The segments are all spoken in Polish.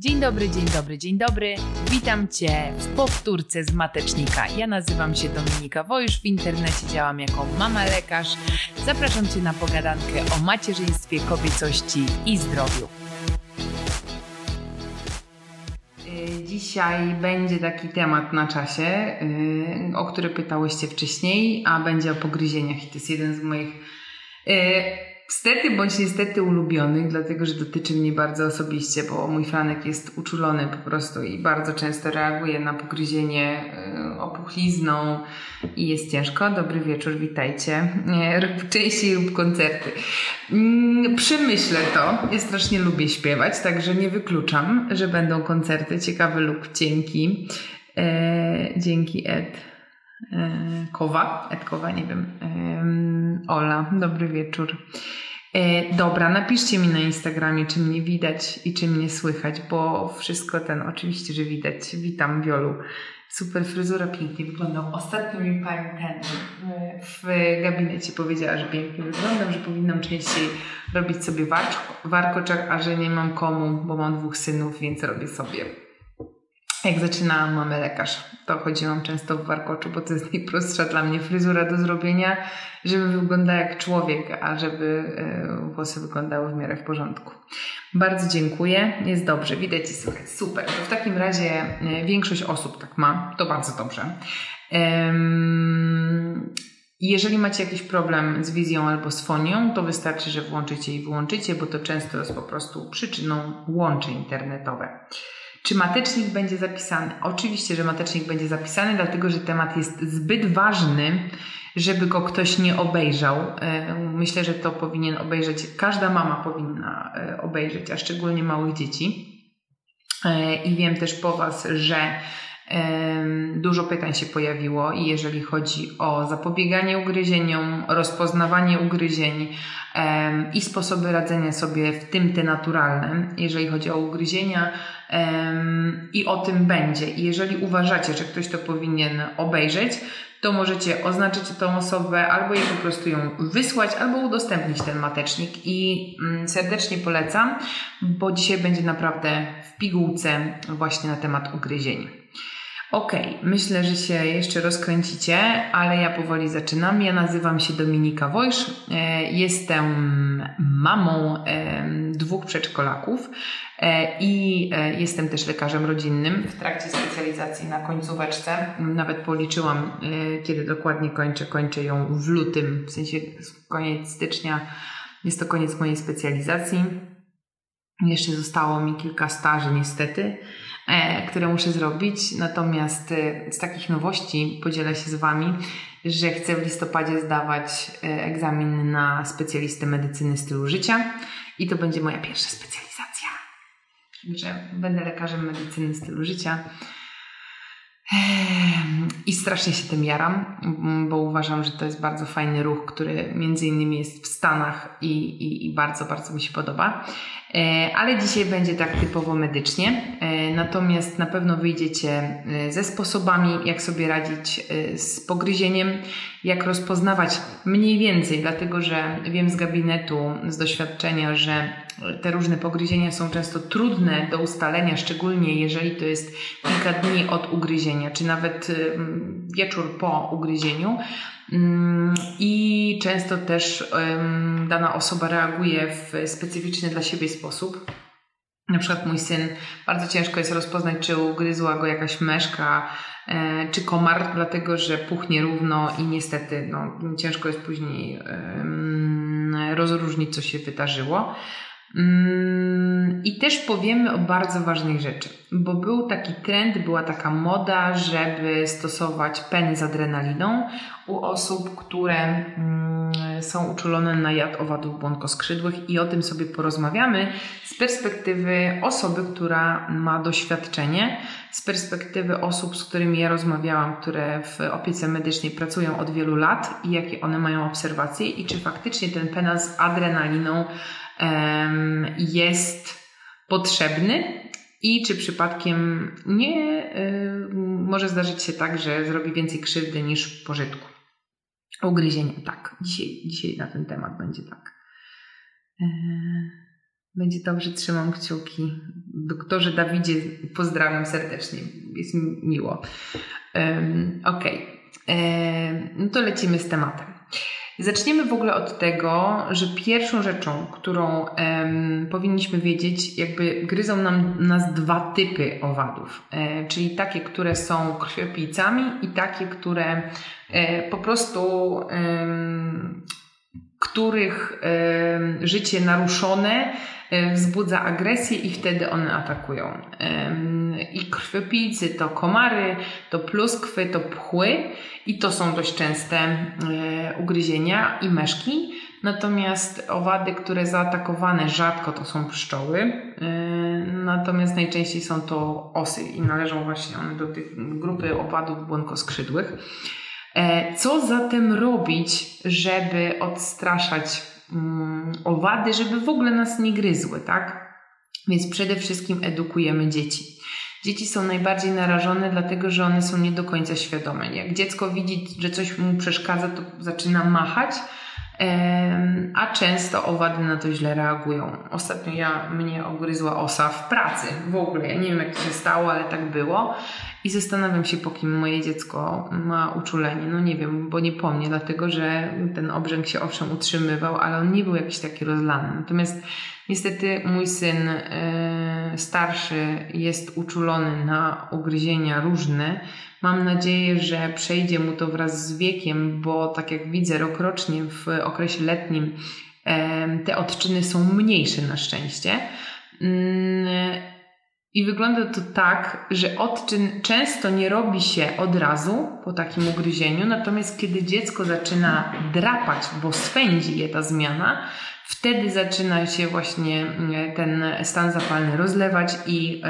Dzień dobry, dzień dobry, dzień dobry. Witam Cię w powtórce z Matecznika. Ja nazywam się Dominika Wojusz, w internecie działam jako mama lekarz. Zapraszam Cię na pogadankę o macierzyństwie, kobiecości i zdrowiu. Y, dzisiaj będzie taki temat na czasie, y, o który pytałyście wcześniej, a będzie o pogryzieniach i to jest jeden z moich y, Stety bądź niestety ulubionych, dlatego że dotyczy mnie bardzo osobiście, bo mój Franek jest uczulony po prostu i bardzo często reaguje na pogryzienie y, opuchlizną i jest ciężko. Dobry wieczór, witajcie. Częściej lub koncerty. Mm, przemyślę to. Ja strasznie lubię śpiewać, także nie wykluczam, że będą koncerty ciekawe lub cienki. E, dzięki Ed. E, Kowa, Ed Kowa, nie wiem. Ola, dobry wieczór. E, dobra, napiszcie mi na Instagramie, czy mnie widać i czy mnie słychać, bo wszystko ten, oczywiście, że widać. Witam, Wiolu. Super fryzura, pięknie wyglądał. Ostatnio mi pani ten w gabinecie powiedziała, że pięknie wyglądam, że powinnam częściej robić sobie warkoczak, a że nie mam komu, bo mam dwóch synów, więc robię sobie jak zaczynałam mamy lekarz, to chodziłam często w warkoczu, bo to jest najprostsza dla mnie fryzura do zrobienia, żeby wyglądała jak człowiek, a żeby e, włosy wyglądały w miarę w porządku. Bardzo dziękuję, jest dobrze, widać i słychać. Super. To w takim razie e, większość osób tak ma, to bardzo dobrze. Jeżeli macie jakiś problem z wizją albo z fonią, to wystarczy, że włączycie i wyłączycie, bo to często jest po prostu przyczyną łączy internetowe. Czy matecznik będzie zapisany? Oczywiście, że matecznik będzie zapisany, dlatego że temat jest zbyt ważny, żeby go ktoś nie obejrzał. E, myślę, że to powinien obejrzeć, każda mama powinna e, obejrzeć, a szczególnie małych dzieci. E, I wiem też po Was, że Dużo pytań się pojawiło i jeżeli chodzi o zapobieganie ugryzieniom, rozpoznawanie ugryzień i sposoby radzenia sobie w tym te naturalne, jeżeli chodzi o ugryzienia i o tym będzie. I jeżeli uważacie, że ktoś to powinien obejrzeć, to możecie oznaczyć tą osobę albo jej po prostu ją wysłać, albo udostępnić ten matecznik. I mm, serdecznie polecam, bo dzisiaj będzie naprawdę w pigułce właśnie na temat ugryzień. Okej, okay, myślę, że się jeszcze rozkręcicie, ale ja powoli zaczynam. Ja nazywam się Dominika Wojsz. E, jestem mamą dwóch przedszkolaków e, i e, jestem też lekarzem rodzinnym w trakcie specjalizacji na końcóweczce. Nawet policzyłam, kiedy dokładnie kończę. Kończę ją w lutym, w sensie koniec stycznia. Jest to koniec mojej specjalizacji. Jeszcze zostało mi kilka staży niestety. E, które muszę zrobić. Natomiast e, z takich nowości podzielę się z Wami, że chcę w listopadzie zdawać e, egzamin na specjalistę medycyny stylu życia i to będzie moja pierwsza specjalizacja. Także będę lekarzem medycyny stylu życia. I strasznie się tym jaram, bo uważam, że to jest bardzo fajny ruch, który między innymi jest w Stanach i, i, i bardzo, bardzo mi się podoba. E, ale dzisiaj będzie tak typowo medycznie. E, natomiast na pewno wyjdziecie e, ze sposobami, jak sobie radzić z pogryzieniem, jak rozpoznawać mniej więcej, dlatego że wiem z gabinetu, z doświadczenia, że te różne pogryzienia są często trudne do ustalenia, szczególnie jeżeli to jest kilka dni od ugryzienia, czy nawet wieczór po ugryzieniu. Mm, I często też dana osoba reaguje w specyficzny dla siebie sposób. Na przykład mój syn, bardzo ciężko jest rozpoznać, czy ugryzła go jakaś myszka, e, czy komar, dlatego że puchnie równo i niestety no, ciężko jest później rozróżnić, co się wydarzyło. Mm, I też powiemy o bardzo ważnej rzeczy, bo był taki trend, była taka moda, żeby stosować peny z adrenaliną u osób, które mm, są uczulone na jad owadów błonkoskrzydłych i o tym sobie porozmawiamy z perspektywy osoby, która ma doświadczenie, z perspektywy osób, z którymi ja rozmawiałam, które w opiece medycznej pracują od wielu lat i jakie one mają obserwacje i czy faktycznie ten pena z adrenaliną jest potrzebny i czy przypadkiem nie może zdarzyć się tak, że zrobi więcej krzywdy niż pożytku. Ugryzienie, tak. Dzisiaj, dzisiaj na ten temat będzie tak. Będzie dobrze, trzymam kciuki. doktorze Dawidzie, pozdrawiam serdecznie, jest mi miło. Um, okay. no to lecimy z tematem. Zaczniemy w ogóle od tego, że pierwszą rzeczą, którą um, powinniśmy wiedzieć, jakby gryzą nam nas dwa typy owadów, e, czyli takie, które są krwiopijcami i takie, które e, po prostu których życie naruszone wzbudza agresję i wtedy one atakują. I krwiopijcy to komary, to pluskwy, to pchły i to są dość częste e, ugryzienia i meszki. Natomiast owady, które zaatakowane rzadko to są pszczoły, e, natomiast najczęściej są to osy i należą właśnie one do tych grupy owadów błonkoskrzydłych. E, co zatem robić, żeby odstraszać owady, żeby w ogóle nas nie gryzły, tak? Więc przede wszystkim edukujemy dzieci. Dzieci są najbardziej narażone, dlatego że one są nie do końca świadome. Jak dziecko widzi, że coś mu przeszkadza, to zaczyna machać, a często owady na to źle reagują. Ostatnio ja mnie ogryzła osa w pracy w ogóle. Ja nie wiem, jak to się stało, ale tak było. I zastanawiam się, po kim moje dziecko ma uczulenie. No nie wiem, bo nie po mnie, dlatego że ten obrzęk się owszem utrzymywał, ale on nie był jakiś taki rozlany. Natomiast niestety mój syn e, starszy jest uczulony na ugryzienia różne. Mam nadzieję, że przejdzie mu to wraz z wiekiem, bo tak jak widzę, rokrocznie w okresie letnim e, te odczyny są mniejsze na szczęście. Mm, i wygląda to tak, że odczyn często nie robi się od razu po takim ugryzieniu, natomiast kiedy dziecko zaczyna drapać, bo swędzi je ta zmiana, wtedy zaczyna się właśnie mm, ten stan zapalny rozlewać i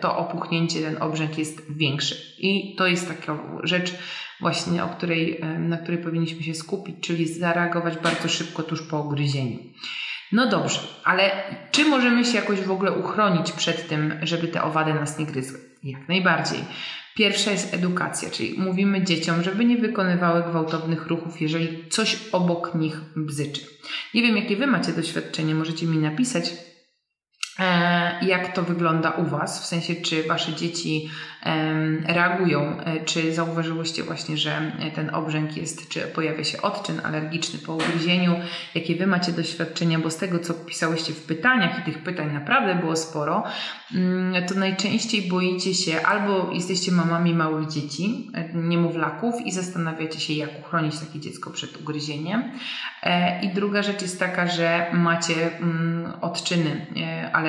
to opuchnięcie, ten obrzęk jest większy. I to jest taka rzecz właśnie, o której, na której powinniśmy się skupić, czyli zareagować bardzo szybko tuż po ugryzieniu. No dobrze, ale czy możemy się jakoś w ogóle uchronić przed tym, żeby te owady nas nie gryzły? Jak najbardziej. Pierwsza jest edukacja, czyli mówimy dzieciom, żeby nie wykonywały gwałtownych ruchów, jeżeli coś obok nich bzyczy. Nie wiem, jakie Wy macie doświadczenie, możecie mi napisać. E, jak to wygląda u Was? W sensie, czy Wasze dzieci reagują? E, czy zauważyłyście właśnie, że ten obrzęk jest, czy pojawia się odczyn alergiczny po ugryzieniu? Jakie Wy macie doświadczenia? Bo z tego, co pisałyście w pytaniach, i tych pytań naprawdę było sporo, mm, to najczęściej boicie się albo jesteście mamami małych dzieci, e, niemowlaków i zastanawiacie się, jak uchronić takie dziecko przed ugryzieniem. I druga rzecz jest taka, że macie mm, odczyny alergiczne.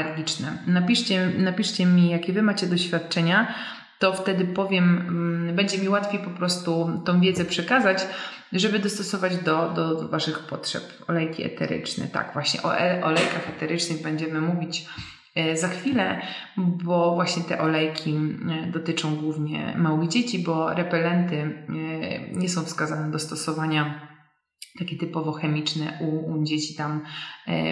Napiszcie, napiszcie mi, jakie Wy macie doświadczenia, to wtedy powiem, mm, będzie mi łatwiej po prostu tą wiedzę przekazać, żeby dostosować do, do, Waszych potrzeb. Olejki eteryczne, tak, właśnie o e, olejkach eterycznych będziemy mówić e, za chwilę, bo właśnie te olejki e, dotyczą głównie małych dzieci, bo repelenty nie są wskazane do stosowania takie typowo chemiczne u, u dzieci tam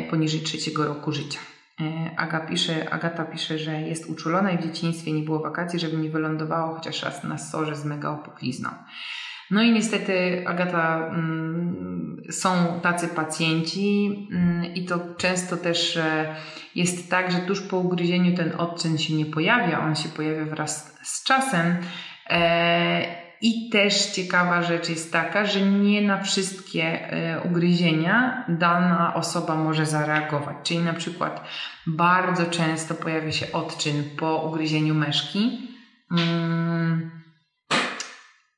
poniżej trzeciego roku życia. E, Aga pisze, Agata pisze, że jest uczulona i w dzieciństwie nie było wakacji, żeby nie wylądowało chociaż raz na sorze z mega opuchlizną. No i niestety, Agata, mm, są tacy pacjenci mm, i to często też jest tak, że tuż po ugryzieniu ten odczyn się nie pojawia, on się pojawia wraz z czasem. I też ciekawa rzecz jest taka, że nie na wszystkie e, ugryzienia dana osoba może zareagować. Czyli na przykład bardzo często pojawia się odczyn po ugryzieniu myszki. Um,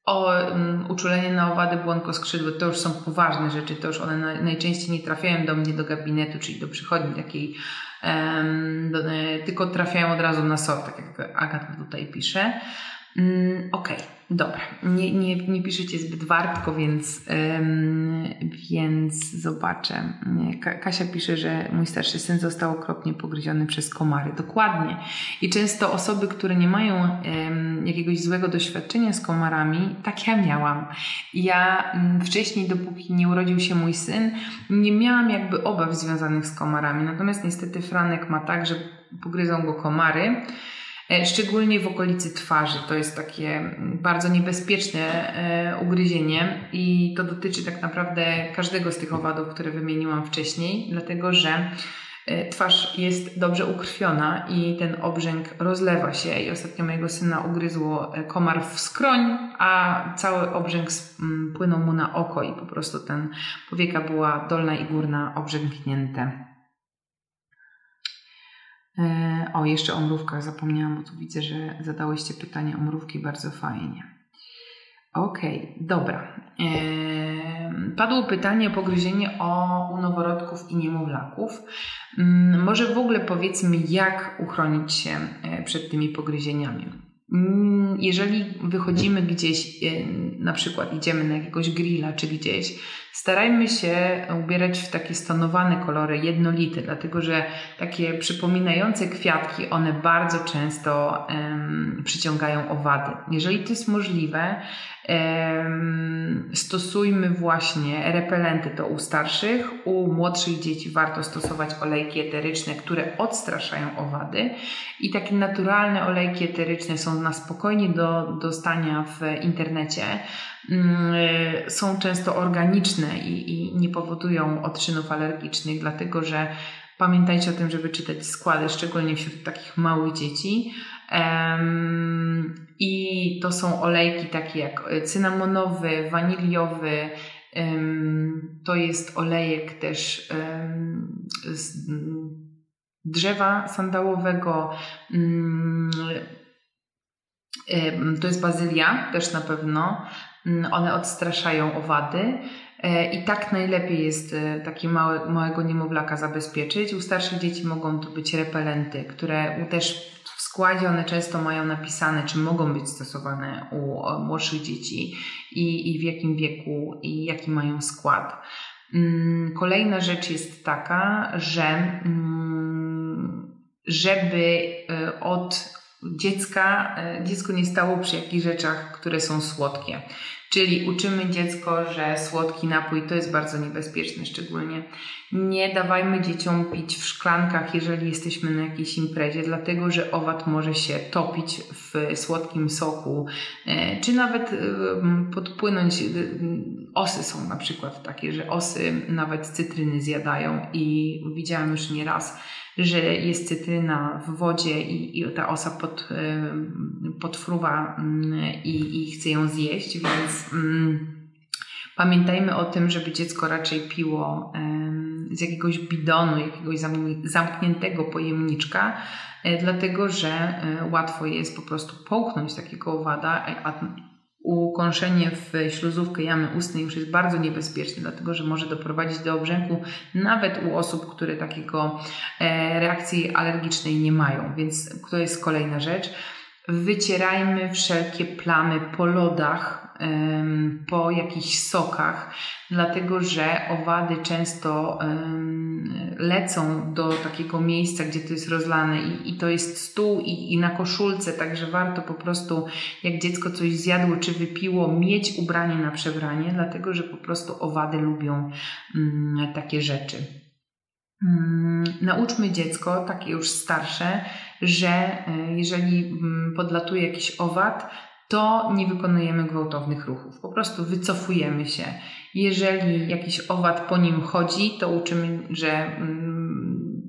o, um, uczulenie na owady błonkoskrzydłe to już są poważne rzeczy, to już one na, najczęściej nie trafiają do mnie do gabinetu, czyli do przychodni takiej, do, tylko trafiają od razu na SOR, tak jak Agata tutaj pisze. Mm, Okej, okay, dobra. Nie, nie, nie piszecie zbyt wartko, więc, ym, więc zobaczę. Kasia pisze, że mój starszy syn został okropnie pogryziony przez komary. Dokładnie. I często osoby, które nie mają ym, jakiegoś złego doświadczenia z komarami, tak ja miałam. Ja ym, mm, wcześniej, dopóki nie urodził się mój syn, nie miałam jakby obaw związanych z komarami. Natomiast niestety Franek ma tak, że pogryzą go komary. E, szczególnie w okolicy twarzy. To jest takie mm, bardzo niebezpieczne e, ugryzienie i to dotyczy tak naprawdę każdego z tych owadów, które wymieniłam wcześniej, dlatego że E, twarz jest dobrze ukrwiona i ten obrzęk rozlewa się i ostatnio mojego syna ugryzło komar w skroń, a cały obrzęk płynął mu na oko i po prostu ten powieka była dolna i górna obrzęknięte. E, o, jeszcze o mrówkach zapomniałam, bo tu widzę, że zadałyście pytanie o mrówki bardzo fajnie. Okej, okay, dobra. Padło pytanie o pogryzienie o, u noworodków i niemowlaków. Mm, może w ogóle powiedzmy, jak uchronić się e, przed tymi pogryzieniami. Mm, jeżeli wychodzimy gdzieś, e, na przykład idziemy na jakiegoś grilla czy gdzieś, starajmy się ubierać w takie stonowane kolory, jednolite, dlatego że takie przypominające kwiatki, one bardzo często um, przyciągają owady. Jeżeli to jest możliwe, stosujmy właśnie repelenty to u starszych, u młodszych dzieci warto stosować olejki eteryczne, które odstraszają owady i takie naturalne olejki eteryczne są na spokojnie do dostania w internecie. Mm, są często organiczne i, i nie powodują odczynów alergicznych, dlatego że pamiętajcie o tym, żeby czytać składy, szczególnie wśród takich małych dzieci. I to są olejki takie jak cynamonowy, waniliowy, to jest olejek też z drzewa sandałowego. Mm, to jest bazylia też na pewno. Mm, one odstraszają owady. E, I tak najlepiej jest e, takie małe, małego niemowlaka zabezpieczyć. U starszych dzieci mogą to być repelenty, które też składzie one często mają napisane, czy mogą być stosowane u młodszych dzieci i, i w jakim wieku i jaki mają skład. Mm, kolejna rzecz jest taka, że mm, żeby e, od dziecka, dziecko nie stało przy jakichś rzeczach, które są słodkie. Czyli uczymy dziecko, że słodki napój to jest bardzo niebezpieczne, szczególnie nie dawajmy dzieciom pić w szklankach, jeżeli jesteśmy na jakiejś imprezie, dlatego że owad może się topić w słodkim soku, e, czy nawet e, podpłynąć. E, osy są na przykład takie, że osy nawet cytryny zjadają i widziałam już nieraz że jest cytryna w wodzie i, i ta osa pod, podfruwa mm, i, i chce ją zjeść, więc mm, pamiętajmy o tym, żeby dziecko raczej piło z jakiegoś bidonu, jakiegoś zamkniętego pojemniczka, e, dlatego że e, łatwo jest po prostu połknąć takiego owada, a ukąszenie w śluzówkę jamy ustnej już jest bardzo niebezpieczne, dlatego że może doprowadzić do obrzęku nawet u osób, które takiego e, reakcji alergicznej nie mają. Więc to jest kolejna rzecz. Wycierajmy wszelkie plamy po lodach, po jakichś sokach, dlatego że owady często lecą do takiego miejsca, gdzie to jest rozlane i, i to jest stół i, i na koszulce, także warto po prostu, jak dziecko coś zjadło czy wypiło, mieć ubranie na przebranie, dlatego że po prostu owady lubią mm, takie rzeczy. Mm, nauczmy dziecko, takie już starsze, że e, jeżeli mm, podlatuje jakiś owad, to nie wykonujemy gwałtownych ruchów. Po prostu wycofujemy się. Jeżeli jakiś owad po nim chodzi, to uczymy, że mm,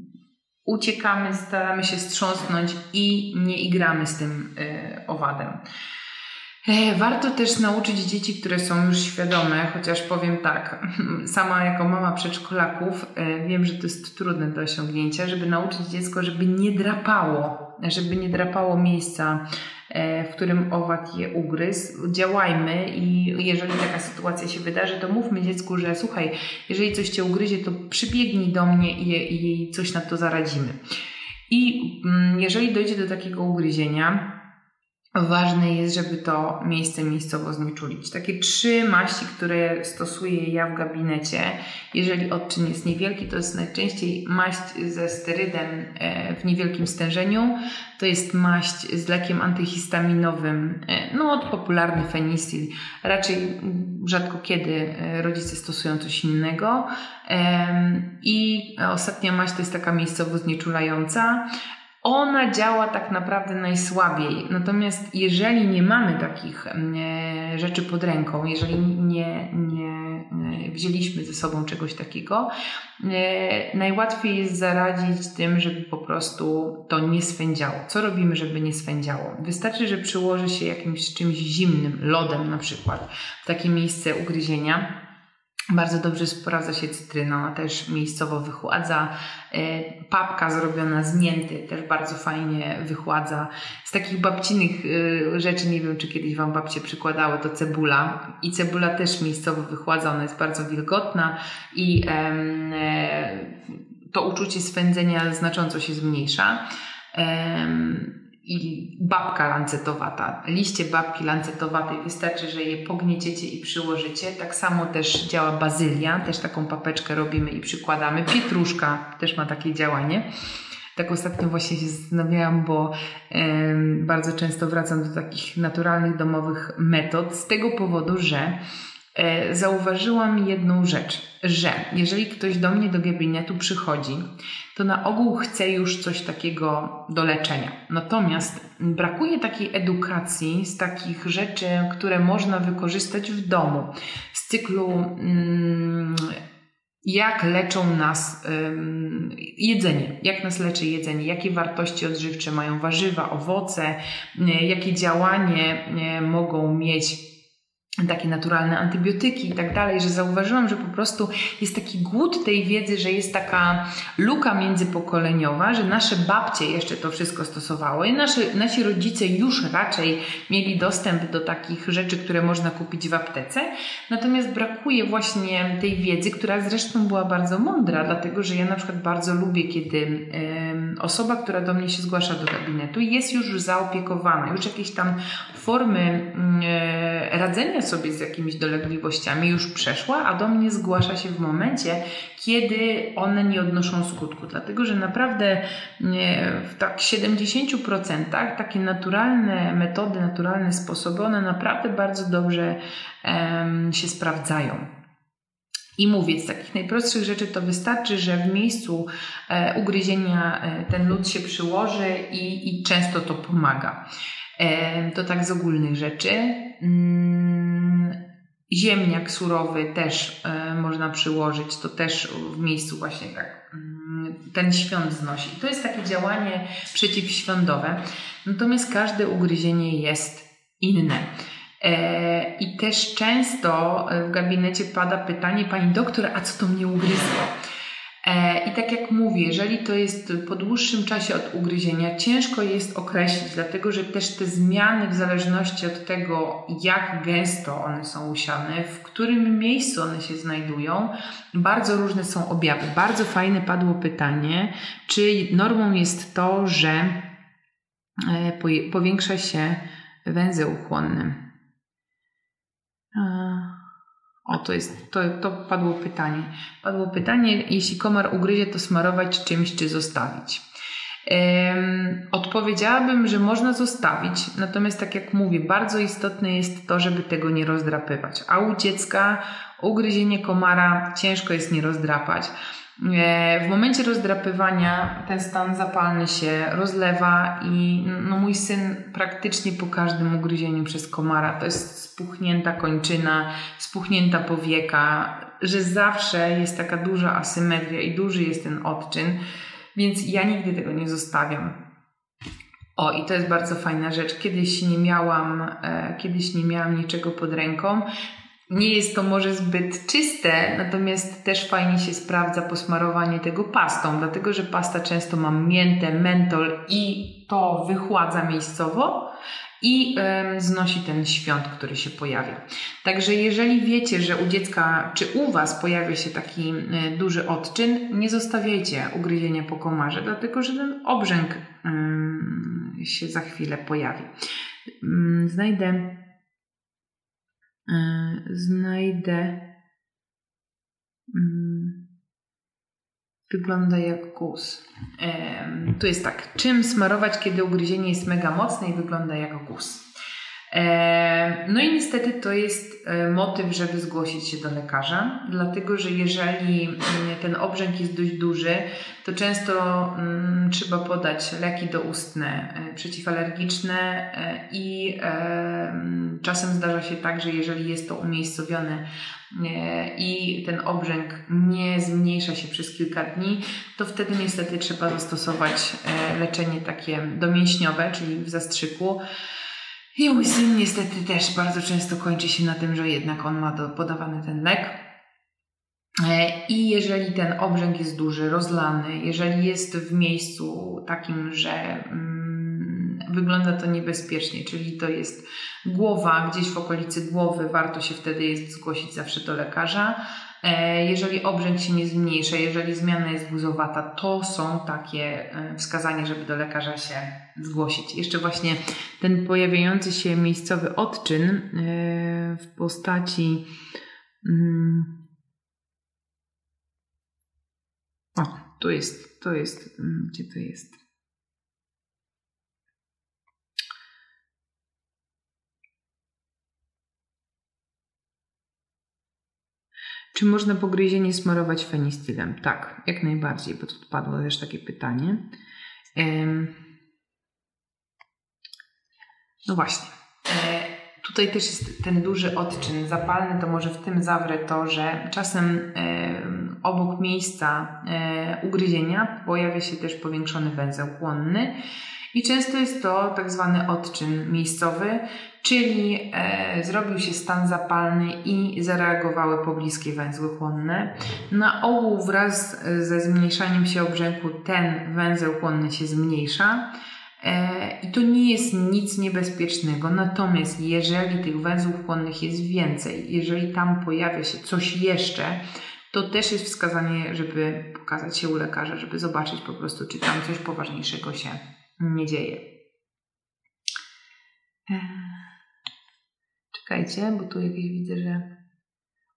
uciekamy, staramy się strząsnąć i nie igramy z tym y, owadem. E, warto też nauczyć dzieci, które są już świadome, chociaż powiem tak, sama jako mama przedszkolaków e, wiem, że to jest trudne do osiągnięcia, żeby nauczyć dziecko, żeby nie drapało, żeby nie drapało miejsca, e, w którym owad je ugryzł. Działajmy i jeżeli taka sytuacja się wydarzy, to mówmy dziecku, że słuchaj, jeżeli coś cię ugryzie, to przybiegnij do mnie i jej coś na to zaradzimy. I mm, jeżeli dojdzie do takiego ugryzienia, Ważne jest, żeby to miejsce miejscowo znieczulić. Takie trzy maści, które stosuję ja w gabinecie, jeżeli odczyn jest niewielki, to jest najczęściej maść ze sterydem e, w niewielkim stężeniu. To jest maść z lekiem antyhistaminowym, e, no od popularny fenisil. Raczej rzadko kiedy e, rodzice stosują coś innego. I ostatnia maść to jest taka miejscowo znieczulająca ona działa tak naprawdę najsłabiej. Natomiast jeżeli nie mamy takich e, rzeczy pod ręką, jeżeli nie, nie wzięliśmy ze sobą czegoś takiego. Najłatwiej jest zaradzić tym, żeby po prostu to nie swędziało. Co robimy, żeby nie swędziało? Wystarczy, że przyłoży się jakimś czymś zimnym, lodem na przykład, w takie miejsce ugryzienia bardzo dobrze sprawdza się cytryna, też miejscowo wychładza. E, papka zrobiona z mięty też bardzo fajnie wychładza. Z takich babcinych e, rzeczy, nie wiem czy kiedyś Wam babcie przykładały, to cebula. I cebula też miejscowo wychładza, ona jest bardzo wilgotna i e, to uczucie swędzenia znacząco się zmniejsza i babka lancetowata. Liście babki lancetowatej wystarczy, że je pognieciecie i przyłożycie. Tak samo też działa bazylia, też taką papeczkę robimy i przykładamy. Pietruszka też ma takie działanie. Tak ostatnio właśnie się zastanawiałam, bo bardzo często wracam do takich naturalnych, domowych metod z tego powodu, że zauważyłam jedną rzecz, że jeżeli ktoś do mnie do gabinetu przychodzi to na ogół chce już coś takiego do leczenia. Natomiast brakuje takiej edukacji z takich rzeczy, które można wykorzystać w domu. Z cyklu mm, jak leczą nas jedzenie, jak nas leczy jedzenie, jakie wartości odżywcze mają warzywa, owoce, jakie działanie mogą mieć takie naturalne antybiotyki i tak dalej, że zauważyłam, że po prostu jest taki głód tej wiedzy, że jest taka luka międzypokoleniowa, że nasze babcie jeszcze to wszystko stosowały, nasze, nasi rodzice już raczej mieli dostęp do takich rzeczy, które można kupić w aptece, natomiast brakuje właśnie tej wiedzy, która zresztą była bardzo mądra, dlatego że ja na przykład bardzo lubię, kiedy osoba, która do mnie się zgłasza do gabinetu jest już zaopiekowana, już jakieś tam formy y, radzenia sobie z jakimiś dolegliwościami już przeszła, a do mnie zgłasza się w momencie, kiedy one nie odnoszą skutku. Dlatego, że naprawdę w tak 70% takie naturalne metody, naturalne sposoby, one naprawdę bardzo dobrze się sprawdzają. I mówię, z takich najprostszych rzeczy to wystarczy, że w miejscu e, ugryzienia e, ten lód się przyłoży i, i często to pomaga. E, to tak z ogólnych rzeczy. Mm, ziemniak surowy też e, można przyłożyć, to też w miejscu właśnie tak mm, ten świąt znosi. To jest takie działanie przeciwświątowe. Natomiast każde ugryzienie jest inne. E, I też często w gabinecie pada pytanie, pani doktor, a co to mnie ugryzło? E, I tak jak mówię, jeżeli to jest po dłuższym czasie od ugryzienia, ciężko jest określić, dlatego że też te zmiany w zależności od tego, jak gęsto one są usiane, w którym miejscu one się znajdują, bardzo różne są objawy. Bardzo fajne padło pytanie, czy normą jest to, że e, powiększa się węzeł chłonny. O, to jest, to, to padło pytanie. Padło pytanie, jeśli komar ugryzie, to smarować czymś czy zostawić. Um, odpowiedziałabym, że można zostawić, natomiast tak jak mówię, bardzo istotne jest to, żeby tego nie rozdrapywać. A u dziecka ugryzienie komara ciężko jest nie rozdrapać. E, w momencie rozdrapywania ten stan zapalny się rozlewa i no, mój syn praktycznie po każdym ugryzieniu przez komara to jest spuchnięta kończyna, spuchnięta powieka, że zawsze jest taka duża asymetria i duży jest ten odczyn, więc ja nigdy tego nie zostawiam. O, i to jest bardzo fajna rzecz. Kiedyś nie miałam, e, kiedyś nie miałam niczego pod ręką. Nie jest to może zbyt czyste, natomiast też fajnie się sprawdza posmarowanie tego pastą, dlatego że pasta często ma miętę, mentol i to wychładza miejscowo i y, znosi ten świąt, który się pojawia. Także jeżeli wiecie, że u dziecka czy u Was pojawia się taki y, duży odczyn, nie zostawiajcie ugryzienia po komarze, dlatego że ten obrzęk y, się za chwilę pojawi. znajdę E, znajdę. Mm, wygląda jak guz. Tu jest tak. Czym smarować, kiedy ugryzienie jest mega mocne i wygląda jak guz? E, no i niestety to jest e, motyw, żeby zgłosić się do lekarza, dlatego że jeżeli mm, ten obrzęk jest dość duży, to często mm, trzeba podać leki doustne e, przeciwalergiczne i czasem zdarza się tak, że jeżeli jest to umiejscowione i ten obrzęk nie zmniejsza się przez kilka dni, to wtedy niestety trzeba zastosować leczenie takie domięśniowe, czyli w zastrzyku. I mój syn niestety też bardzo często kończy się na tym, że jednak on ma do, podawany ten lek. E, I jeżeli ten obrzęk jest duży, rozlany, jeżeli jest w miejscu takim, że mm, wygląda to niebezpiecznie, czyli to jest głowa, gdzieś w okolicy głowy, warto się wtedy jest zgłosić zawsze do lekarza. E, jeżeli obrzęk się nie zmniejsza, jeżeli zmiana jest guzowata, to są takie e, wskazania, żeby do lekarza się zgłosić. Jeszcze właśnie ten pojawiający się miejscowy odczyn e, w postaci. Mm, o, tu jest, to jest, mm, gdzie to jest? Czy można pogryzienie smarować fenistylem? Tak, jak najbardziej, bo tu padło też takie pytanie. No właśnie. E, tutaj też jest ten duży odczyn zapalny, to może w tym zawrę to, że czasem obok miejsca e, ugryzienia pojawia się też powiększony węzeł chłonny i często jest to tak zwany odczyn miejscowy, czyli e, zrobił się stan zapalny i zareagowały pobliskie węzły chłonne. Na ogół wraz ze zmniejszaniem się obrzęku ten węzeł chłonny się zmniejsza. E, I to nie jest nic niebezpiecznego, natomiast jeżeli tych węzłów chłonnych jest więcej, jeżeli tam pojawia się coś jeszcze, to też jest wskazanie, żeby pokazać się u lekarza, żeby zobaczyć po prostu, czy tam coś poważniejszego się nie dzieje. E, czekajcie, bo tu jakieś widzę, że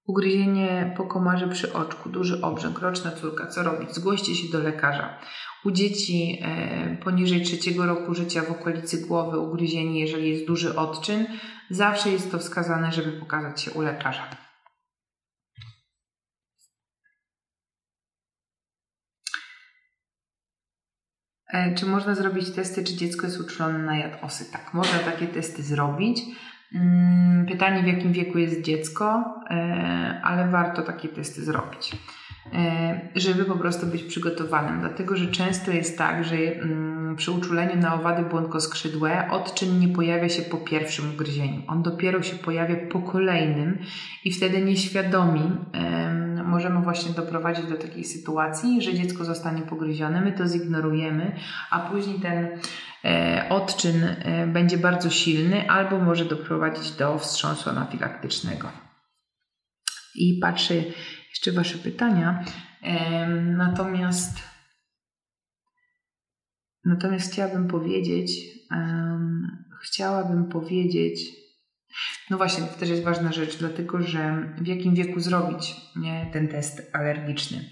ugryzienie po komarze przy oczku, duży obrzęk, roczna córka, co robić? Zgłoście się do lekarza. U dzieci e, poniżej trzeciego roku życia w okolicy głowy ugryzienie, jeżeli jest duży odczyn, zawsze jest to wskazane, żeby pokazać się u lekarza. Czy można zrobić testy, czy dziecko jest uczulone na jad osy? Tak, można takie testy zrobić. Mm, pytanie, w jakim wieku jest dziecko, e, ale warto takie testy zrobić, e, żeby po prostu być przygotowanym. Dlatego, że często jest tak, że mm, przy uczuleniu na owady błonkoskrzydłe odczyn nie pojawia się po pierwszym ugryzieniu. On dopiero się pojawia po kolejnym i wtedy nieświadomi możemy właśnie doprowadzić do takiej sytuacji, że dziecko zostanie pogryzione, my to zignorujemy, a później ten e, odczyn e, będzie bardzo silny albo może doprowadzić do wstrząsu anafilaktycznego. I patrzę jeszcze Wasze pytania. Natomiast, natomiast chciałabym powiedzieć, chciałabym powiedzieć, no właśnie, to też jest ważna rzecz, dlatego że w jakim wieku zrobić nie, ten test alergiczny.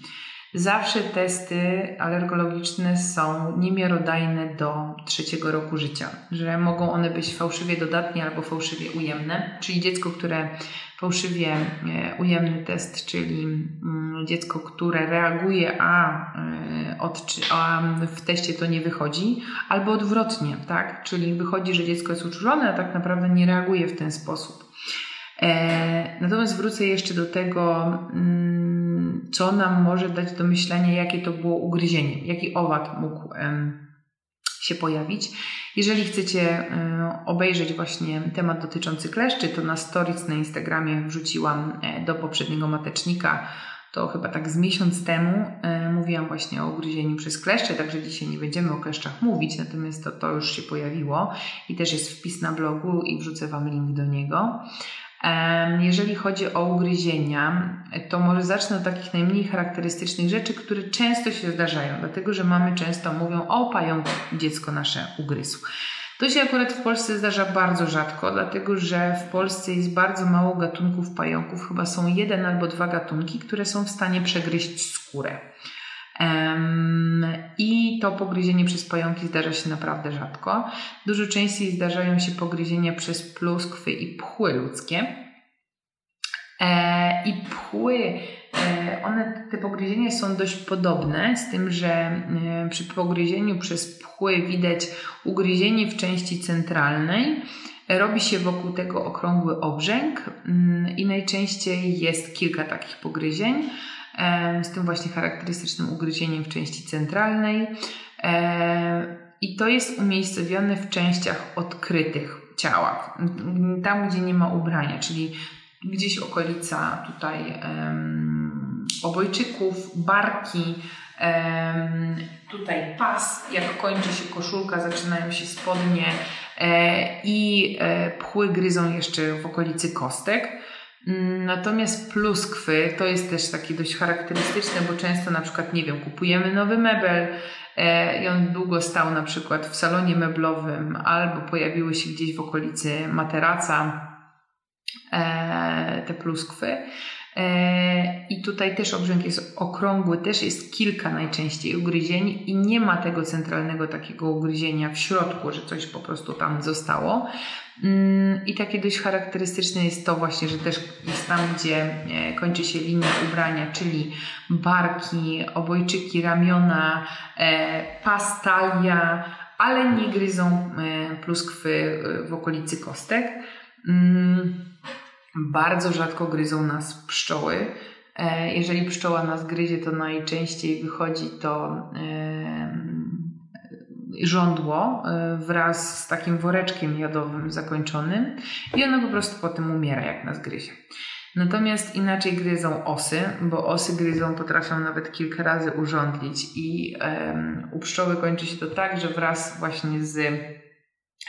Zawsze testy alergologiczne są niemiarodajne do trzeciego roku życia, że mogą one być fałszywie dodatnie albo fałszywie ujemne, czyli dziecko, które fałszywie e, ujemny test, czyli mm, dziecko, które reaguje, a, e, a w teście to nie wychodzi, albo odwrotnie, tak? Czyli wychodzi, że dziecko jest uczulone, a tak naprawdę nie reaguje w ten sposób. E, natomiast wrócę jeszcze do tego, mm, co nam może dać do myślenia, jakie to było ugryzienie, jaki owad mógł się pojawić. Jeżeli chcecie obejrzeć właśnie temat dotyczący kleszczy, to na stories na Instagramie wrzuciłam e, do poprzedniego matecznika. To chyba tak z miesiąc temu e, mówiłam właśnie o ugryzieniu przez kleszcze, także dzisiaj nie będziemy o kleszczach mówić, natomiast to, to już się pojawiło i też jest wpis na blogu i wrzucę Wam link do niego. Jeżeli chodzi o ugryzienia, to może zacznę od takich najmniej charakterystycznych rzeczy, które często się zdarzają, dlatego że mamy często mówią o pająku dziecko nasze ugryzł. To się akurat w Polsce zdarza bardzo rzadko, dlatego że w Polsce jest bardzo mało gatunków pająków, chyba są jeden albo dwa gatunki, które są w stanie przegryźć skórę. I to pogryzienie przez pająki zdarza się naprawdę rzadko. Dużo częściej zdarzają się pogryzienia przez pluskwy i pchły ludzkie. E, I pchły, e, one, te pogryzienia są dość podobne, z tym, że e, przy pogryzieniu przez pchły widać ugryzienie w części centralnej. Robi się wokół tego okrągły obrzęk mm, i najczęściej jest kilka takich pogryzień z tym właśnie charakterystycznym ugryzieniem w części centralnej. I to jest umiejscowione w częściach odkrytych ciała, tam gdzie nie ma ubrania, czyli gdzieś okolica tutaj obojczyków, barki, tutaj pas, jak kończy się koszulka, zaczynają się spodnie e, i e, pchły gryzą jeszcze w okolicy kostek. Natomiast pluskwy to jest też takie dość charakterystyczne, bo często na przykład, nie wiem, kupujemy nowy mebel e, i on długo stał na przykład w salonie meblowym albo pojawiły się gdzieś w okolicy materaca e, te pluskwy. E, I tutaj też obrzęk jest okrągły, też jest kilka najczęściej ugryzień i nie ma tego centralnego takiego ugryzienia w środku, że coś po prostu tam zostało. Mm, I takie dość charakterystyczne jest to właśnie, że też jest tam, gdzie e, kończy się linia ubrania, czyli barki, obojczyki, ramiona, e, pas, talia, ale nie gryzą pluskwy w okolicy kostek. Bardzo rzadko gryzą nas pszczoły. E, jeżeli pszczoła nas gryzie, to najczęściej wychodzi to żądło e, wraz z takim woreczkiem jadowym zakończonym i ono po prostu potem umiera, jak nas gryzie. Natomiast inaczej gryzą osy, bo osy gryzą potrafią nawet kilka razy urządlić i um, u pszczoły kończy się to tak, że wraz właśnie z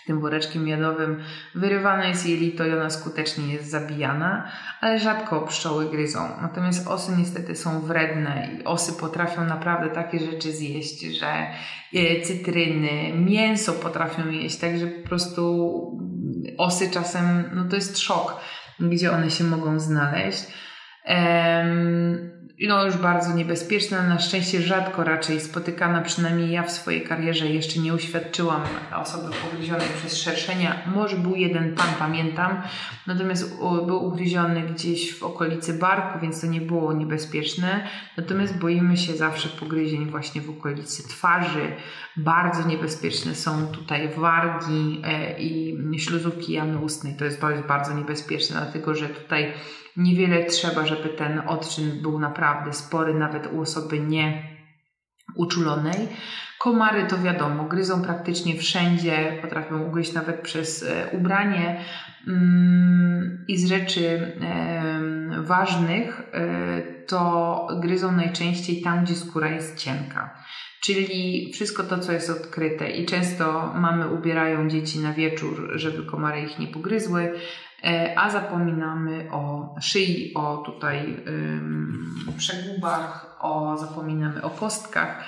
tym woreczkiem miodowym wyrywane jest jelito i ona skutecznie jest zabijana, ale rzadko pszczoły gryzą. Natomiast osy niestety są wredne i osy potrafią naprawdę takie rzeczy zjeść, że e, cytryny, mięso potrafią jeść, także po prostu osy czasem, no to jest szok, gdzie one się mogą znaleźć. Um, no już bardzo niebezpieczna, na szczęście rzadko raczej spotykana, przynajmniej ja w swojej karierze jeszcze nie uświadczyłam osoby pogryzionej przez szerszenia. Może był jeden pan, pamiętam, natomiast był ugryziony gdzieś w okolicy barku, więc to nie było niebezpieczne. Natomiast boimy się zawsze pogryzień właśnie w okolicy twarzy. Bardzo niebezpieczne są tutaj wargi e, i śluzówki jamy ustnej. To jest bardzo niebezpieczne, dlatego że tutaj Niewiele trzeba, żeby ten odczyn był naprawdę spory, nawet u osoby nie uczulonej. Komary to wiadomo, gryzą praktycznie wszędzie, potrafią ugryźć nawet przez e, ubranie. Mm, I z rzeczy ważnych e, to gryzą najczęściej tam, gdzie skóra jest cienka. Czyli wszystko to, co jest odkryte i często mamy ubierają dzieci na wieczór, żeby komary ich nie pogryzły, a zapominamy o szyi, o tutaj przegubach, o, zapominamy o kostkach.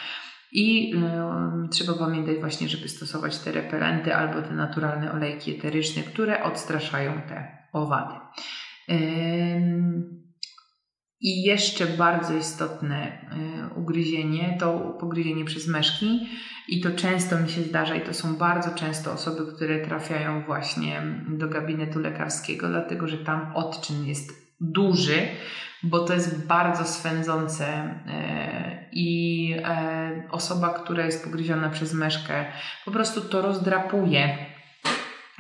I y, trzeba pamiętać właśnie, żeby stosować te repelenty albo te naturalne olejki eteryczne, które odstraszają te owady. Y, i jeszcze bardzo istotne y, ugryzienie to pogryzienie przez meszki i to często mi się zdarza i to są bardzo często osoby, które trafiają właśnie do gabinetu lekarskiego, dlatego że tam odczyn jest duży, bo to jest bardzo swędzące y, i y, osoba, która jest pogryziona przez meszkę po prostu to rozdrapuje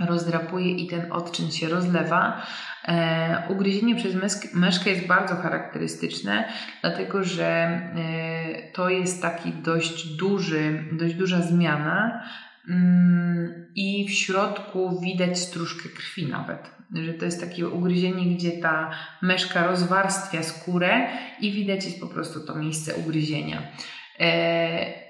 rozdrapuje i ten odczyn się rozlewa. E, ugryzienie przez myszkę jest bardzo charakterystyczne, dlatego że e, to jest taki dość duży, dość duża zmiana mm, i w środku widać stróżkę krwi nawet. Że to jest takie ugryzienie, gdzie ta myszka rozwarstwia skórę i widać jest po prostu to miejsce ugryzienia. E,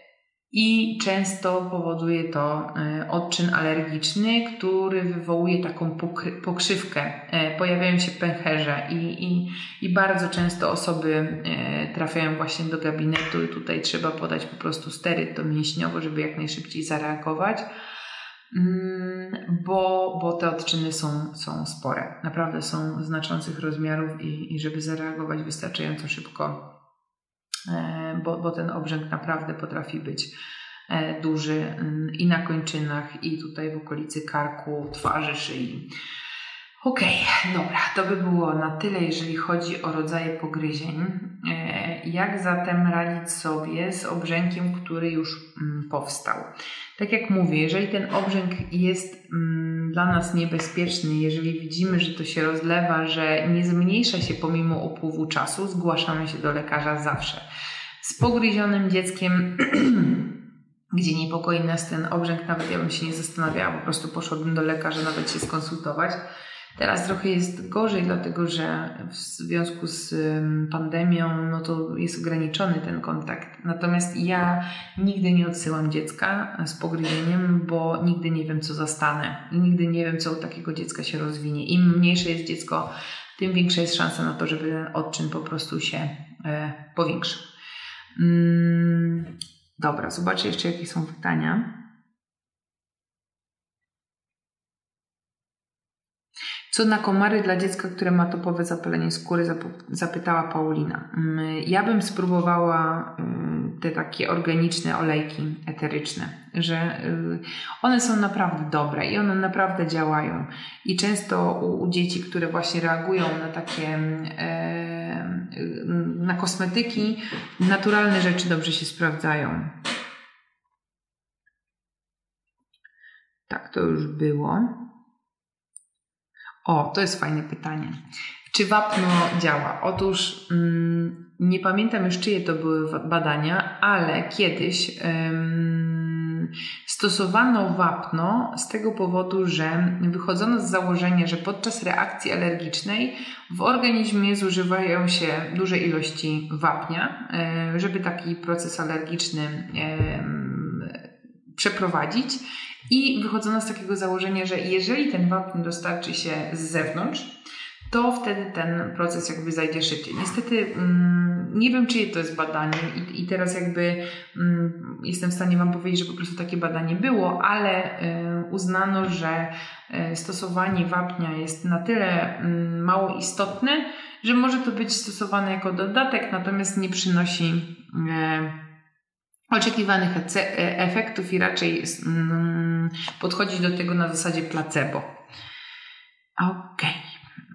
i często powoduje to e, odczyn alergiczny, który wywołuje taką pokrzywkę. E, pojawiają się pęcherze i, i, i bardzo często osoby e, trafiają właśnie do gabinetu i tutaj trzeba podać po prostu steryt mięśniowo, żeby jak najszybciej zareagować, mm, bo, bo te odczyny są, są spore. Naprawdę są znaczących rozmiarów i, i żeby zareagować wystarczająco szybko bo, bo ten obrzęk naprawdę potrafi być duży mm, i na kończynach, i tutaj w okolicy karku, twarzy, szyi. Okej, okay, dobra, to by było na tyle, jeżeli chodzi o rodzaje pogryzień. Jak zatem radzić sobie z obrzękiem, który już mm, powstał? Tak jak mówię, jeżeli ten obrzęk jest mm, dla nas niebezpieczny, jeżeli widzimy, że to się rozlewa, że nie zmniejsza się pomimo upływu czasu, zgłaszamy się do lekarza zawsze. Z pogryzionym dzieckiem gdzie niepokoi nas ten obrzęk, nawet ja bym się nie zastanawiała, po prostu poszłabym do lekarza nawet się skonsultować. Teraz trochę jest gorzej, dlatego że w związku z pandemią no to jest ograniczony ten kontakt. Natomiast ja nigdy nie odsyłam dziecka z pogryzieniem, bo nigdy nie wiem, co zastanę i nigdy nie wiem, co u takiego dziecka się rozwinie. Im mniejsze jest dziecko, tym większa jest szansa na to, żeby ten odczyn po prostu się e, powiększył. Mm, dobra, zobaczę jeszcze, jakie są pytania. Co na komary dla dziecka, które ma topowe zapalenie skóry, zapytała Paulina. Mm, ja bym spróbowała y, te takie organiczne olejki eteryczne, że y, one są naprawdę dobre i one naprawdę działają. I często u, dzieci, które właśnie reagują na takie e, na kosmetyki, naturalne rzeczy dobrze się sprawdzają. Tak, to już było. O, to jest fajne pytanie. Czy wapno działa? Otóż mm, nie pamiętam już, czyje to były badania, ale kiedyś ym, stosowano wapno z tego powodu, że wychodzono z założenia, że podczas reakcji alergicznej w organizmie zużywają się duże ilości wapnia, y, żeby taki proces alergiczny y, przeprowadzić i wychodzono z takiego założenia, że jeżeli ten wapń dostarczy się z zewnątrz, to wtedy ten proces jakby zajdzie szybciej. Niestety mm, nie wiem, czyje to jest badanie i, teraz jakby mm, jestem w stanie Wam powiedzieć, że po prostu takie badanie było, ale y, uznano, że y, stosowanie wapnia jest na tyle y, mało istotne, że może to być stosowane jako dodatek, natomiast nie przynosi y, oczekiwanych e, efektów i raczej mm, podchodzić do tego na zasadzie placebo. Ok.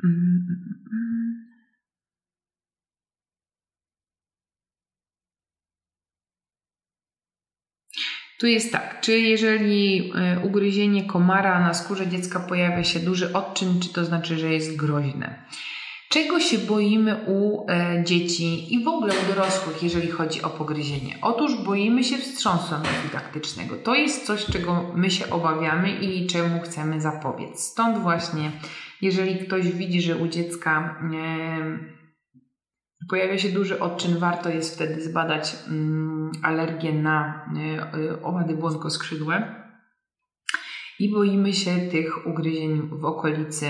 Mm, mm, tu jest tak, czy jeżeli e, ugryzienie komara na skórze dziecka pojawia się duży odczyn, czy to znaczy, że jest groźne? Czego się boimy u e, dzieci i w ogóle u dorosłych, jeżeli chodzi o pogryzienie? Otóż boimy się wstrząsu anafilaktycznego. To jest coś, czego my się obawiamy i czemu chcemy zapobiec. Stąd właśnie, jeżeli ktoś widzi, że u dziecka e, pojawia się duży odczyn, warto jest wtedy zbadać mm, alergię na e, owady błonkoskrzydłe. I boimy się tych ugryzień w okolicy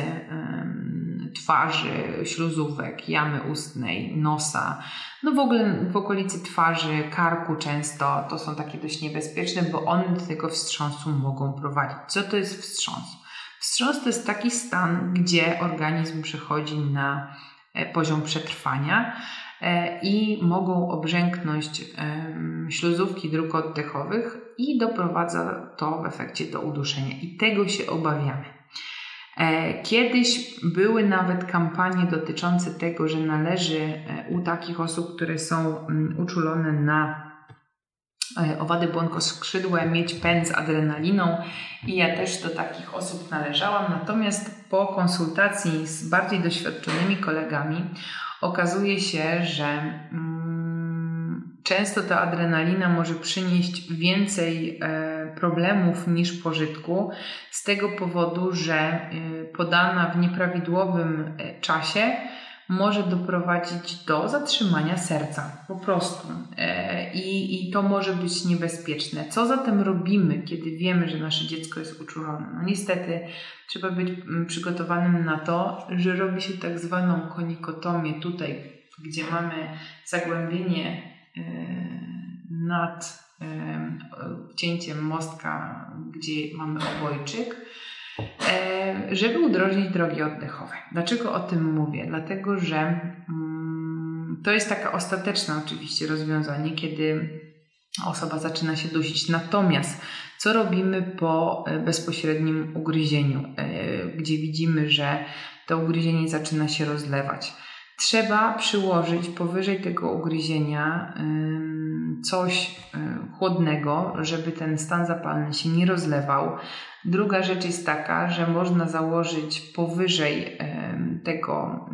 twarzy, śluzówek, jamy ustnej, nosa, no w ogóle w okolicy twarzy, karku często, to są takie dość niebezpieczne, bo one do tego wstrząsu mogą prowadzić. Co to jest wstrząs? Wstrząs to jest taki stan, gdzie organizm przechodzi na e, poziom przetrwania e, i mogą obrzęknąć śluzówki dróg oddechowych i doprowadza to w efekcie do uduszenia. I tego się obawiamy. E, kiedyś były nawet kampanie dotyczące tego, że należy e, u takich osób, które są mm, uczulone na e, owady błonkoskrzydłe mieć pęd z adrenaliną i ja też do takich osób należałam. Natomiast po konsultacji z bardziej doświadczonymi kolegami okazuje się, że mm, często ta adrenalina może przynieść więcej problemów niż pożytku, z tego powodu, że y, podana w nieprawidłowym y, czasie może doprowadzić do zatrzymania serca, po prostu. E, I, I to może być niebezpieczne. Co zatem robimy, kiedy wiemy, że nasze dziecko jest uczulone? No niestety trzeba być przygotowanym na to, że robi się tak zwaną konikotomię tutaj, gdzie mamy zagłębienie e, nad wcięciem mostka, gdzie mamy obojczyk, żeby udrożnić drogi oddechowe. Dlaczego o tym mówię? Dlatego, że mm, to jest taka ostateczna oczywiście rozwiązanie, kiedy osoba zaczyna się dusić. Natomiast co robimy po bezpośrednim ugryzieniu, gdzie widzimy, że to ugryzienie zaczyna się rozlewać? Trzeba przyłożyć powyżej tego ugryzienia coś e, chłodnego, żeby ten stan zapalny się nie rozlewał. Druga rzecz jest taka, że można założyć powyżej tego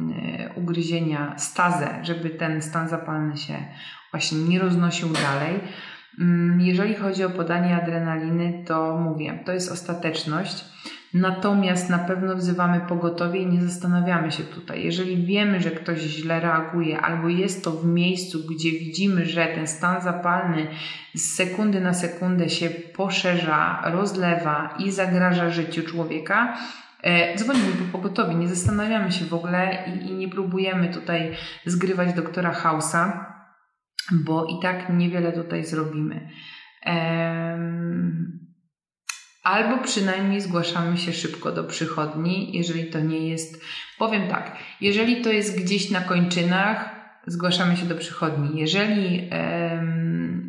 ugryzienia stazę, żeby ten stan zapalny się właśnie nie roznosił dalej. Jeżeli chodzi o podanie adrenaliny, to mówię, to jest ostateczność. Natomiast na pewno wzywamy pogotowie i nie zastanawiamy się tutaj. Jeżeli wiemy, że ktoś źle reaguje, albo jest to w miejscu, gdzie widzimy, że ten stan zapalny z sekundy na sekundę się poszerza, rozlewa i zagraża życiu człowieka, e, dzwonimy po pogotowie. Nie zastanawiamy się w ogóle i, i nie próbujemy tutaj zgrywać doktora Hausa bo i tak niewiele tutaj zrobimy. Albo przynajmniej zgłaszamy się szybko do przychodni, jeżeli to nie jest. Powiem tak, jeżeli to jest gdzieś na kończynach, zgłaszamy się do przychodni. Jeżeli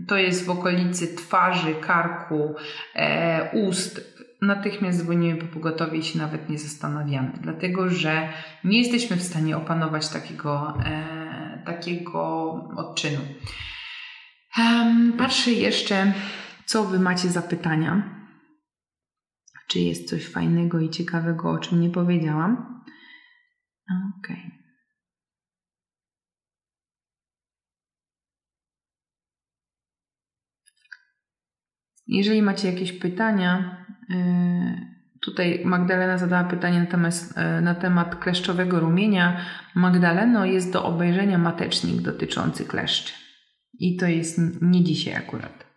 to jest w okolicy twarzy, karku, e, ust, natychmiast dzwonimy po pogotowie i się nawet nie zastanawiamy, dlatego że nie jesteśmy w stanie opanować takiego. E, takiego odczynu. Um, patrzę jeszcze, co Wy macie za pytania. Czy jest coś fajnego i ciekawego, o czym nie powiedziałam? Okej. Okay. Jeżeli macie jakieś pytania, yy, Tutaj Magdalena zadała pytanie na temat, e, na temat kleszczowego rumienia. Magdaleno, jest do obejrzenia matecznik dotyczący kleszczy. I to jest nie dzisiaj akurat.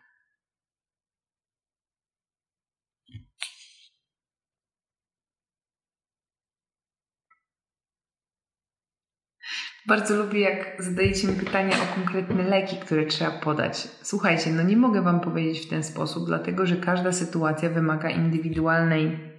Bardzo lubię, jak zadajecie mi pytania o konkretne leki, które trzeba podać. Słuchajcie, no nie mogę Wam powiedzieć w ten sposób, dlatego że każda sytuacja wymaga indywidualnej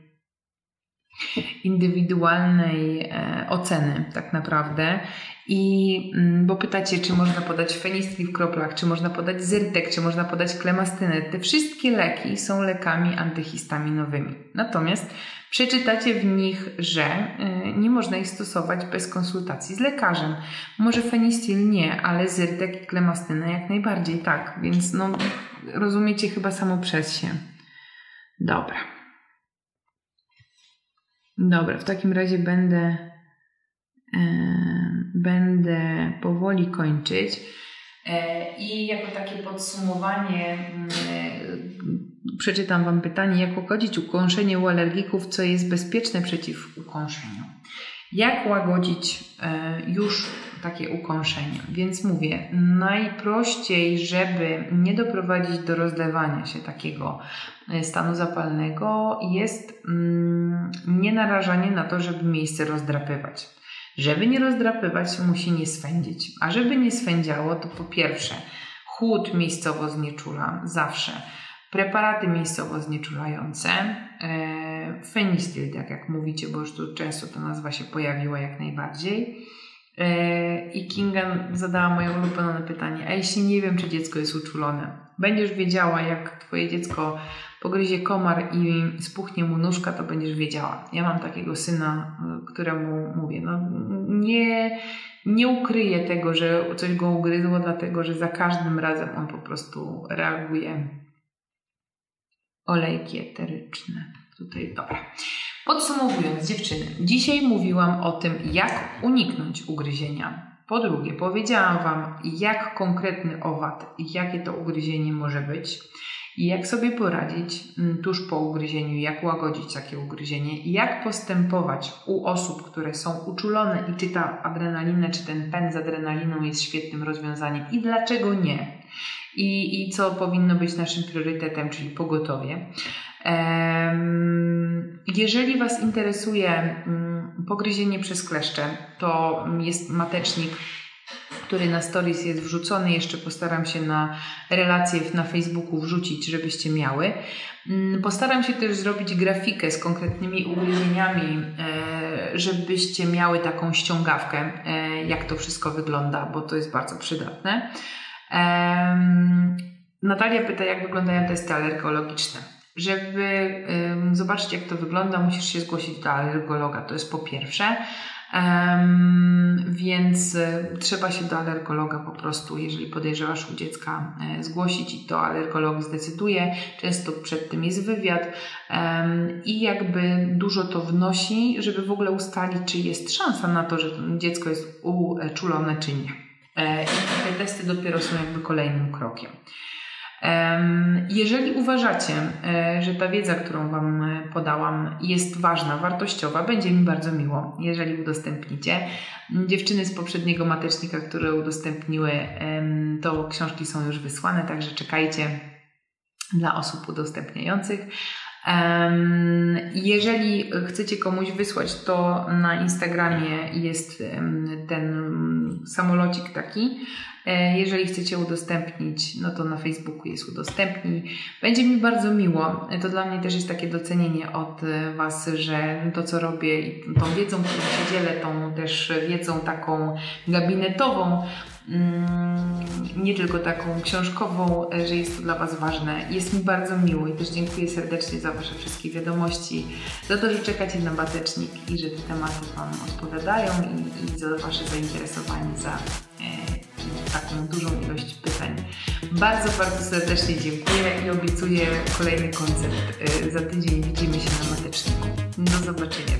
indywidualnej e, oceny tak naprawdę. I mm, bo pytacie, czy można podać fenistri w kroplach, czy można podać zyrtek, czy można podać klemastynę. Te wszystkie leki są lekami antyhistaminowymi. Natomiast przeczytacie w nich, że y, nie można ich stosować bez konsultacji z lekarzem. Może fenistil nie, ale zyrtek i klemastynę jak najbardziej tak. Więc no, rozumiecie chyba samo przez się. Dobra. Dobra, w takim razie będę, e, będę powoli kończyć. E, I jako takie podsumowanie mm, przeczytam Wam pytanie, jak ugodzić ukąszenie u alergików, co jest bezpieczne przeciw ukąszeniu. Jak łagodzić e, już takie ukąszenie? Więc mówię, najprościej, żeby nie doprowadzić do rozlewania się takiego e, stanu zapalnego, jest mm, nie narażanie na to, żeby miejsce rozdrapywać. Żeby nie rozdrapywać, musi nie swędzić. A żeby nie swędziało, to po pierwsze, chłód miejscowo znieczula zawsze preparaty miejscowo znieczulające, e, fenistil, tak jak mówicie, bo już tu często ta nazwa się pojawiła jak najbardziej. E, I Kinga zadała moje ulubione pytanie, a jeśli nie wiem, czy dziecko jest uczulone, będziesz wiedziała, jak twoje dziecko pogryzie komar i spuchnie mu nóżka, to będziesz wiedziała. Ja mam takiego syna, e, któremu mówię, no nie, nie ukryję tego, że coś go ugryzło, dlatego że za każdym razem on po prostu reaguje olejki eteryczne. Tutaj dobra. Podsumowując, dziewczyny, dzisiaj mówiłam o tym, jak uniknąć ugryzienia. Po drugie, powiedziałam Wam, jak konkretny owad jakie to ugryzienie może być i jak sobie poradzić mm, tuż po ugryzieniu, jak łagodzić takie ugryzienie? Jak postępować u osób, które są uczulone? I czy ta adrenalina, czy ten pen z adrenaliną jest świetnym rozwiązaniem? I dlaczego nie? I, i co powinno być naszym priorytetem, czyli pogotowie. Jeżeli Was interesuje mm, pogryzienie przez kleszcze, to jest matecznik który na stories jest wrzucony. Jeszcze postaram się na relacje na Facebooku wrzucić, żebyście miały. Mm, postaram się też zrobić grafikę z konkretnymi ugryzieniami, e, żebyście miały taką ściągawkę, e, jak to wszystko wygląda, bo to jest bardzo przydatne. Natalia pyta, jak wyglądają testy alergologiczne. Żeby zobaczyć, jak to wygląda, musisz się zgłosić do alergologa. To jest po pierwsze. Więc y, trzeba się do alergologa po prostu, jeżeli podejrzewasz u dziecka, y, zgłosić i to alergolog zdecyduje. Często przed tym jest wywiad i jakby dużo to wnosi, żeby w ogóle ustalić, czy jest szansa na to, że dziecko jest uczulone, czy nie. E, I te testy dopiero są jakby kolejnym krokiem. Jeżeli uważacie, e, że ta wiedza, którą Wam e, podałam, jest ważna, wartościowa, będzie mi bardzo miło, jeżeli udostępnicie. Dziewczyny z poprzedniego matecznika, które udostępniły, to książki są już wysłane, także czekajcie dla osób udostępniających. Jeżeli chcecie komuś wysłać, to na Instagramie jest ten samolocik taki. E, jeżeli chcecie udostępnić, no to na Facebooku jest udostępnij. Będzie mi bardzo miło. To dla mnie też jest takie docenienie od e, Was, że to, co robię i tą wiedzą, którą się dzielę, tą też wiedzą taką gabinetową, Mm, nie tylko taką książkową, e, że jest to dla Was ważne. Jest mi bardzo miło i też dziękuję serdecznie za Wasze wszystkie wiadomości, za to, że czekacie na batecznik i że te tematy Wam odpowiadają i, i za Wasze zainteresowanie, za e, taką dużą ilość pytań. Bardzo, bardzo serdecznie dziękuję i obiecuję kolejny koncert. E, za tydzień widzimy się na mateczniku. Do zobaczenia.